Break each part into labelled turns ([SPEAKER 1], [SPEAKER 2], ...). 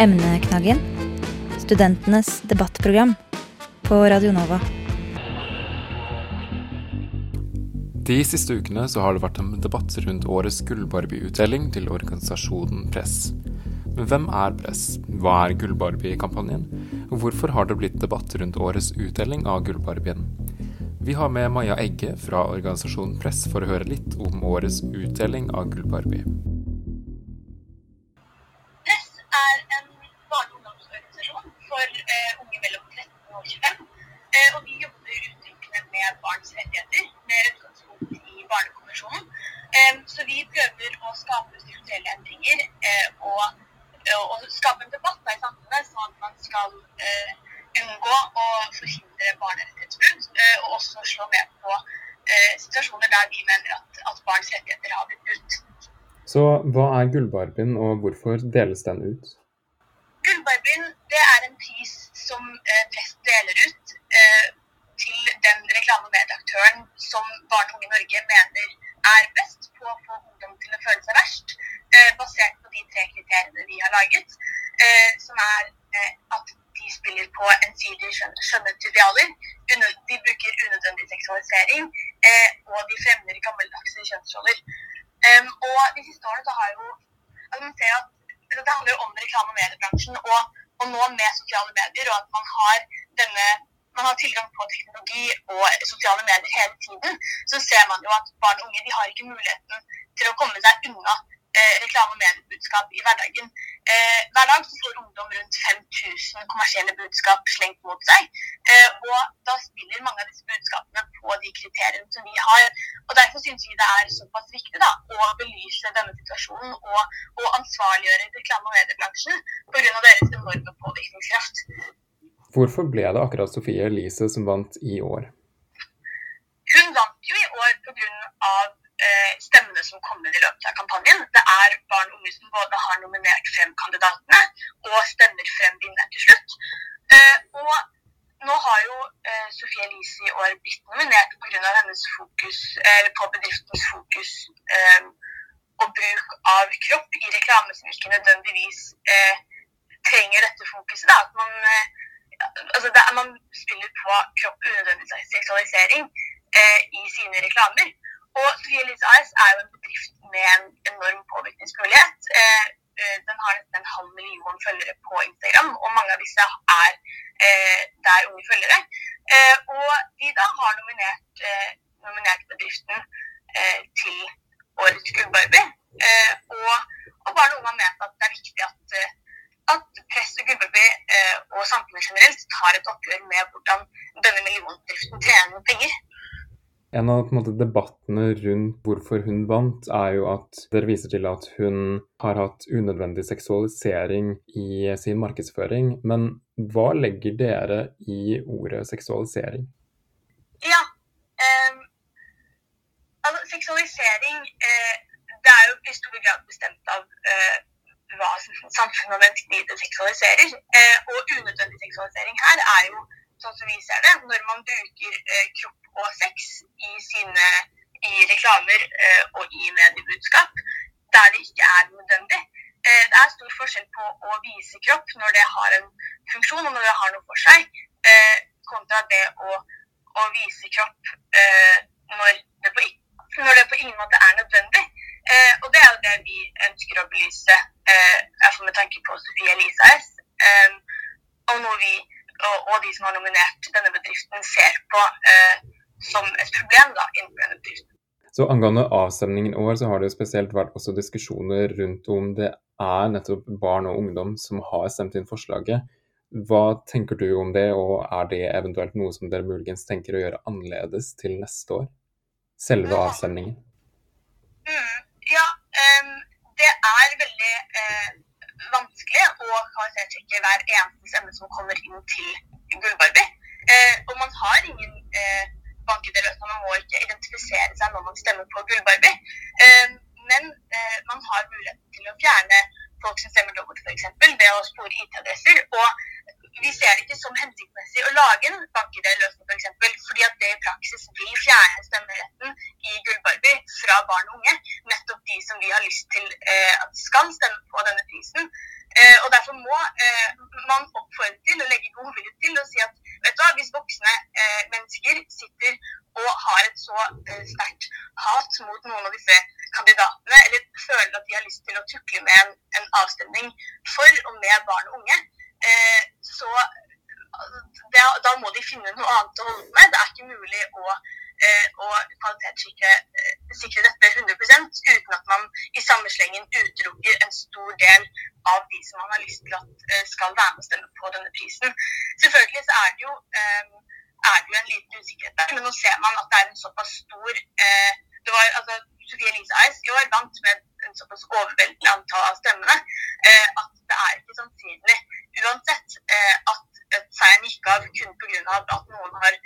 [SPEAKER 1] Emneknaggen. Studentenes debattprogram på Radio Nova.
[SPEAKER 2] De siste ukene så har det vært en debatt rundt årets Gullbarbie-utdeling til organisasjonen Press. Men hvem er Press? Hva er Gullbarbie-kampanjen? Og hvorfor har det blitt debatt rundt årets utdeling av Gullbarbien? Vi har med Maja Egge fra organisasjonen Press for å høre litt om årets utdeling av Gullbarbie.
[SPEAKER 3] Og også slå ned på eh, situasjoner der vi mener at, at barns rettigheter har blitt brutt.
[SPEAKER 2] Så hva er Gullbarbien, og hvorfor deles den ut?
[SPEAKER 3] Gullbarbien det er en pris som eh, Press deler ut eh, til den reklame- og medieaktøren som barn og unge i Norge mener er best på å få ungdom til å føle seg verst, eh, basert på de tre kriteriene vi har laget, eh, som er eh, at de spiller på ensidige skjøn- skjønnhetsidealer, de bruker unødvendig seksualisering, eh, og de fremmer gammeldagse kjønnsroller. Um, og de siste årene så har jo altså man ser at altså det handler jo om reklame- og mediebransjen, og, og nå med sosiale medier, og at man har denne man har tilgang på teknologi og sosiale medier hele tiden, så ser man jo at barn og unge de har ikke muligheten til å komme seg unna eh, reklame- og mediebudskap i hverdagen. Eh, hver dag så får ungdom rundt 5000 kommersielle budskap slengt mot seg, eh, og da spiller mange av disse budskapene på de kriteriene som vi har. Og Derfor syns vi det er såpass viktig da, å belyse denne situasjonen og, og ansvarliggjøre reklame- og mediebransjen pga. deres enorme påvirkningskraft.
[SPEAKER 2] Hvorfor ble det akkurat Sofie Elise som vant i år?
[SPEAKER 3] Hun vant jo i år pga. Eh, stemmene som kom inn i løpet av kampanjen. Er barn og unge som både har nominert frem kandidatene og stemmer frem vinneren til slutt. Eh, og nå har jo eh, Sofie Elise i år blitt nominert pga. hennes fokus eller på bedriftens fokus eh, og bruk av kropp i reklame som ikke nødvendigvis eh, trenger dette fokuset. Da. At man, eh, altså det, er- man spiller på kropp unødvendig seksualisering eh, i sine reklamer. Og Sofie Elise AS er jo en bedrift med en enorm påvirkningsmulighet. Eh, eh, den har nesten en halv million følgere på Instagram, og mange av disse er eh, der unge følgere. Og de da har nominert, nominert bedriften til årets Gullbarbie. Og, og barn og har ment at det er viktig at, at press og Gullbarbie og samfunnet generelt tar et oppgjør med hvordan denne millionbedriften tjener penger.
[SPEAKER 2] En av en måte, debattene rundt hvorfor hun vant, er jo at dere viser til at hun har hatt unødvendig seksualisering i sin markedsføring. Men hva legger dere i ordet seksualisering?
[SPEAKER 3] Ja. um, altså, seksualisering uh, det er jo i stor grad bestemt av uh, hva samfunnet og menneskene seksualiserer. Uh, og unødvendig seksualisering her er jo, sånn som vi ser det, når man bruker kroppen kropp og sex i sine i reklamer eh, og i mediebudskap der det ikke er nødvendig. Eh, det er stor forskjell på å vise kropp når det har en funksjon og når det har noe for seg, eh, kontra det å, å vise kropp når, det på, når det på ingen måte er nødvendig. Og det er jo det vi ønsker å belyse, eh, i hvert fall med tanke på Sofie Elise AS. Eh, og noe vi og, og de som har nominert denne bedriften, ser på eh, som et problem da, innenfor denne bedriften.
[SPEAKER 2] Så angående avstemningen i år, så har det jo spesielt vært også diskusjoner rundt om det er nettopp barn og ungdom som har stemt inn forslaget. Hva tenker du om det, og er det eventuelt noe som dere muligens tenker å gjøre annerledes til neste år? Selve avstemningen.
[SPEAKER 3] Mm, ja, um, det er veldig uh, vanskelig å kvalitetssjekke hver eneste stemme som kommer inn til Gullbarbie. Uh, og man har ingen eh, bankede løsninger, man må ikke identifisere seg når man stemmer på Gullbarbie. Eh, men eh, man har mulighet til å fjerne folk som stemmer dobbelt, f.eks. ved å spore IT-adresser. Og vi ser det ikke som hensiktsmessig å lage en bank-ID-løsning f.eks. For fordi at det i praksis vil fjerne stemmeretten i Gullbarbie fra barn og unge. Nettopp de som vi har lyst til eh, at skal stemme på denne prisen. Eh, og Derfor må må man oppfordre til å legge godvilje til å si at vet du hva, hvis voksne mennesker sitter og har et så sterkt hat mot noen av disse kandidatene, eller føler at de har lyst til å tukle med en, en avstemning for og med barn og unge, så det, da må de finne noe annet å holde med. Det er ikke mulig å, eh, å kvalitetssikre eh, dette 100% uten at man i samme slengen utelukker en stor del av de som man har lyst til at eh, skal være med og stemme på denne prisen. Selvfølgelig så er det jo, er det jo en liten usikkerhet der, men nå ser man at det er en såpass stor det var, altså, Sofie Elise Ice i år vant med en såpass overveldende antall av stemmene at det er ikke sannsynlig uansett at seieren gikk av kun pga. at noen har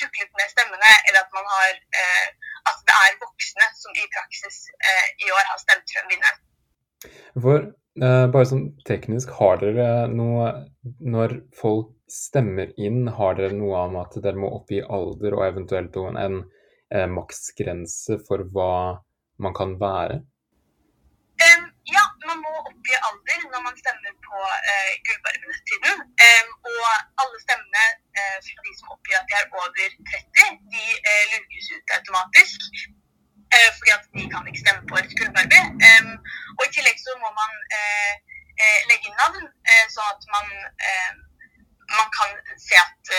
[SPEAKER 3] tuklet med stemmene, eller at, man har, eh, at det er voksne som i praksis eh, i år har stemt frem vinneren.
[SPEAKER 2] For eh, bare sånn teknisk, har dere noe Når folk stemmer inn, har dere noe om at dere må oppgi alder og eventuelt en, en eh, maksgrense for hva man kan være?
[SPEAKER 3] Man må oppgi alder når man stemmer på eh, gullbarvenettiden. Eh, og alle stemmene eh, fra de som oppgir at de er over 30, de eh, lukes ut automatisk. Eh, fordi at de kan ikke stemme på et gullbarbie. Og i tillegg så må man eh, eh, legge inn navn, sånn at man, man kan se at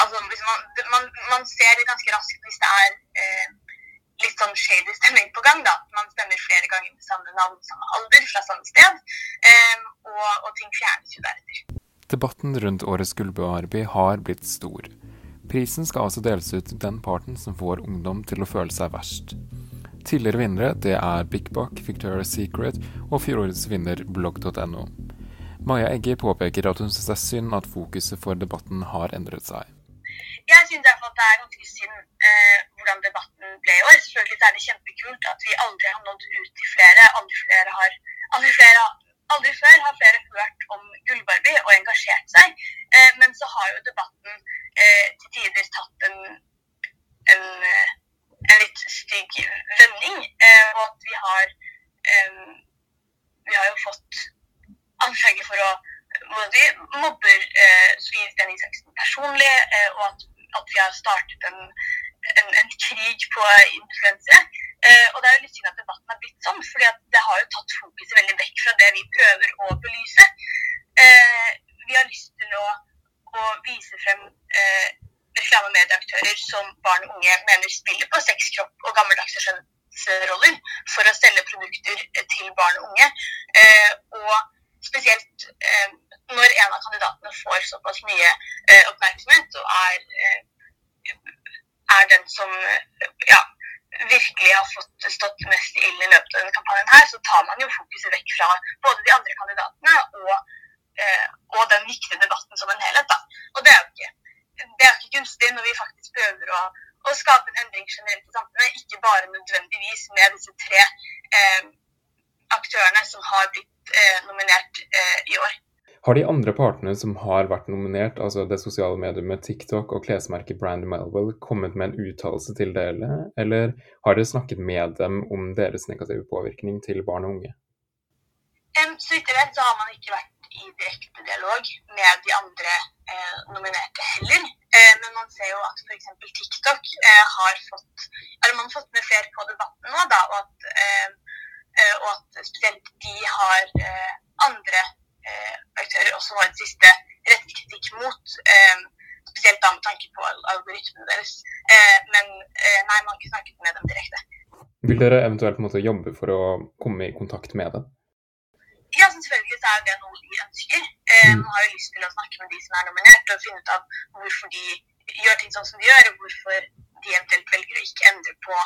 [SPEAKER 3] Altså, man, man, man, ser ganske raskt hvis det er litt sånn shady stemning på gang. da. Man stemmer flere ganger med samme navn, samme alder, fra samme sted. Um, og, og, ting fjernes jo deretter.
[SPEAKER 2] Debatten rundt årets Gullbø-Arby har blitt stor. Prisen skal altså deles ut til den parten som får ungdom til å føle seg verst. Tidligere vinnere det er Big Buck, Victoria's Secret og fjorårets vinner blogg.no. Maja Egge påpeker at hun syns det er synd at fokuset for debatten har endret seg.
[SPEAKER 3] Det er ganske synd eh, hvordan debatten ble i år. Selvfølgelig er det kjempekult at vi aldri har nådd ut til flere. Aldri, flere har, aldri, flere, aldri før har flere hørt om Gullbarbie og engasjert seg. Eh, men så har jo debatten eh, til tider tatt en, en, eh, en litt stygg vending. Eh, og at vi har eh, Vi har jo fått anklager for å de mobber eh, Sofie Sten Isaksen personlig, eh, og at, har startet en, en, en krig på influensa. Eh, og det er jo litt synd at debatten har blitt sånn, fordi det har jo tatt fokuset veldig vekk fra det vi prøver å belyse. Eh, vi har lyst til å, å vise frem eh, reklame- og medieaktører som barn og unge mener spiller på sex, kropp og gammeldagse skjønnsroller for å selge produkter til barn og unge. Eh, og spesielt eh, når en av kandidatene får såpass mye eh, oppmerksomhet og er er den som ja, virkelig har fått stått i løpet av denne kampanjen, her, så tar man jo fokuset vekk fra både de andre kandidatene og, eh, og den viktige debatten som en helhet. Da. Og det er jo ikke, det er ikke gunstig når vi faktisk prøver å, å, skape en endring generelt i samfunnet, ikke bare nødvendigvis med disse tre eh, aktørene som har blitt eh, nominert eh, i år.
[SPEAKER 2] Har de andre partene som har vært nominert, altså det sosiale mediet TikTok og klesmerket Brand Melville, kommet med en uttalelse til dere, eller har dere snakket med dem om deres negative påvirkning til barn og unge?
[SPEAKER 3] Um, så vidt jeg vet, så har man ikke vært i direkte dialog med de andre eh, nominerte heller. Eh, men man ser jo at f.eks. TikTok eh, har fått, eller man har fått med flere på debatten nå, da, og at, eh, eh, og at spesielt de har eh, andre Eh, aktører også har et siste rettet kritikk mot. Eh, spesielt da med tanke på algoritmene deres. Eh, men nei, man har ikke snakket med dem direkte.
[SPEAKER 2] Vil dere eventuelt måtte jobbe for å komme i kontakt med dem?
[SPEAKER 3] Ja, selvfølgelig så er det noe de ønsker. Mm. Man har jo lyst til å snakke med de som er nominert, og finne ut av hvorfor de gjør ting sånn som de gjør, og hvorfor de eventuelt velger å ikke endre på,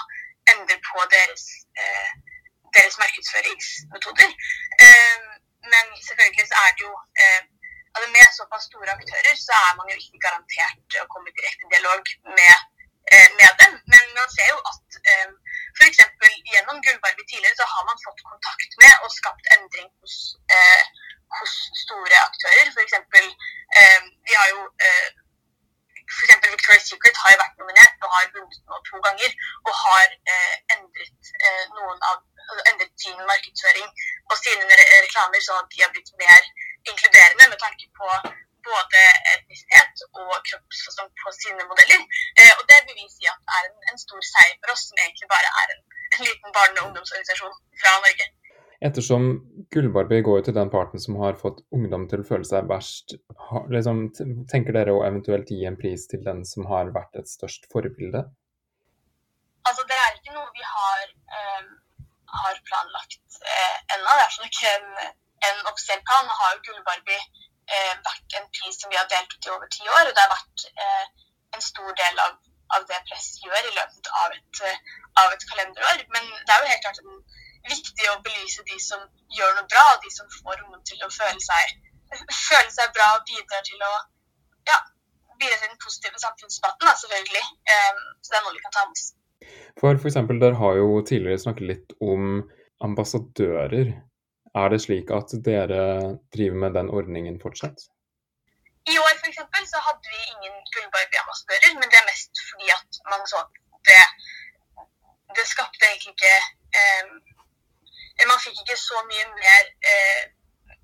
[SPEAKER 3] endre på deres, eh, deres markedsføringsmetoder. Er det jo eh, altså Med såpass store aktører så er man jo ikke garantert å komme i direkte dialog med, eh, med dem. Men man ser jo at eh, f.eks. gjennom Gullbarbie tidligere så har man fått kontakt med og skapt endring hos, eh, hos store aktører. F.eks. Eh, vi har jo F.eks. Victoria's Secret har jo vært nominert og har vunnet nå to ganger. Og har eh, endret eh, noen av endret sin markedsføring og sine reklamer sånn at de har blitt mer inkluderende med tanke på både etnisitet og kroppsfasong på sine modeller. Eh, og det vil vi si at er en, en, stor seier for oss, som egentlig bare er en, en liten barne- og ungdomsorganisasjon fra Norge.
[SPEAKER 2] Ettersom Gullbarbie går til den parten som har fått ungdom til å føle seg verst, liksom, tenker dere å eventuelt gi en pris til den som har vært et størst forbilde?
[SPEAKER 3] Altså, det er ikke noe vi har, um, har planlagt uh, Er sånn en, en offisiell plan. Har jo Gullbarbie eh, vært en pris som vi har delt ut i over ti år. Og det har vært eh, en stor del av, av, det press gjør i løpet av et, eh, av et, kalenderår. Men det er jo helt klart viktig å belyse de som gjør noe bra, og de som får ungdom til å føle seg, føle seg bra og bidrar til å ja, bidra til den positive samfunnsdebatten, selvfølgelig. Um, så det er noe vi kan ta med oss.
[SPEAKER 2] For f.eks. dere har jo tidligere snakket litt om ambassadører. Er det slik at dere driver med den ordningen fortsatt?
[SPEAKER 3] I år for eksempel, så hadde vi ingen Gullbarbie-ambassadører, men det er mest fordi at man så at det, det skapte egentlig ikke eh, Man fikk ikke så mye mer eh,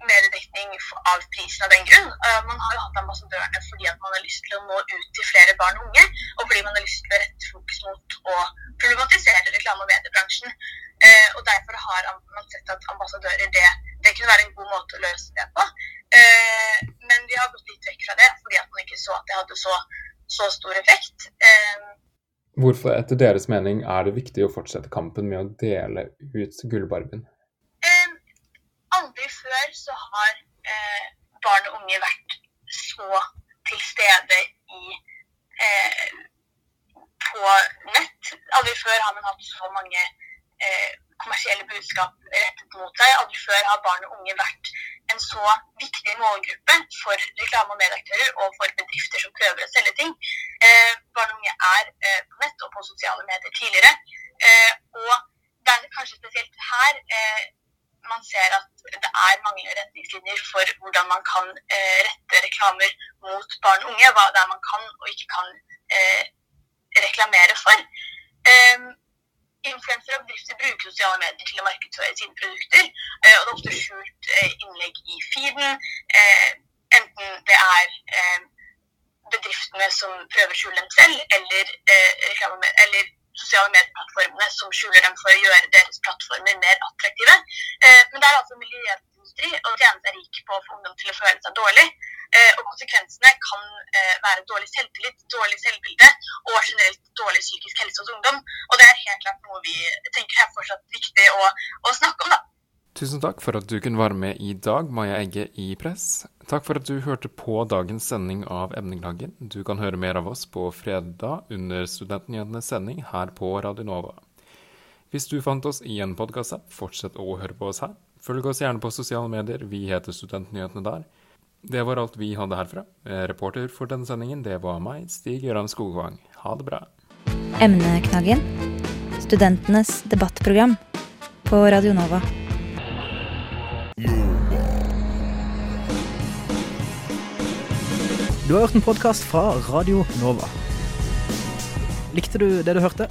[SPEAKER 3] mediedekning av prisen av den grunn. Uh, man har jo hatt ambassadørene fordi at man har lyst til å nå ut til flere barn og unge, og fordi man har lyst til å rette fokus mot å problematisere reklame- og mediebransjen. Uh, og Derfor har man sett at ambassadører det, det, kunne være en god måte å løse det på. Eh, men vi har gått litt vekk fra det fordi at man ikke så at det hadde så, så stor effekt.
[SPEAKER 2] Hvorfor etter deres mening er det viktig å fortsette kampen med å dele ut gullbarben?
[SPEAKER 3] aldri før så har eh, barn og unge vært så til stede i, eh, på nett. Aldri før har man hatt så mange eh, kommersielle budskap rettet mot seg. Aldri før har barn og unge vært en så viktig målgruppe for reklame- og medieaktører og for bedrifter som prøver å selge ting. Eh, barn og unge er eh, på nett og på sosiale medier tidligere. Eh, og det er kanskje spesielt her man ser at det er manglende retningslinjer for hvordan man kan eh, rette reklamer mot barn og unge. Hva det er man kan og ikke kan eh, reklamere for. Um, Influensere og bedrifter bruker sosiale medier til å markedsføre sine produkter. Eh, og det er ofte skjult eh, innlegg i feeden. Eh, enten det er eh, bedriftene som prøver å skjule dem selv, eller, eller sosiale medieplattformene som skjuler dem for å gjøre deres plattformer mer attraktive. Eh, men det er altså miljøindustri og tjene seg rik på å få ungdom til å føle seg dårlig. Eh, og konsekvensene kan eh, være dårlig selvtillit, dårlig selvbilde og generelt dårlig psykisk helse hos ungdom. Og det er helt klart noe vi tenker er fortsatt viktig å, å snakke om, da.
[SPEAKER 2] Tusen takk for at du kunne være med i dag, Maja Egge i Press. Takk for at du hørte på dagens sending av Emninglagen. Du kan høre mer av oss på fredag under Studentnyhetenes sending her på Radio Nova. Hvis du fant oss i en podkast fortsett å høre på oss her. Følg oss gjerne på sosiale medier, vi heter Studentnyhetene der. Det var alt vi hadde herfra. Reporter for denne sendingen, det var meg, Stig Gøran Skogvang. Ha det bra.
[SPEAKER 1] Emneknaggen. Studentenes debattprogram på Radio Nova.
[SPEAKER 4] Du har hørt en podkast fra Radio Nova. Likte du det du hørte?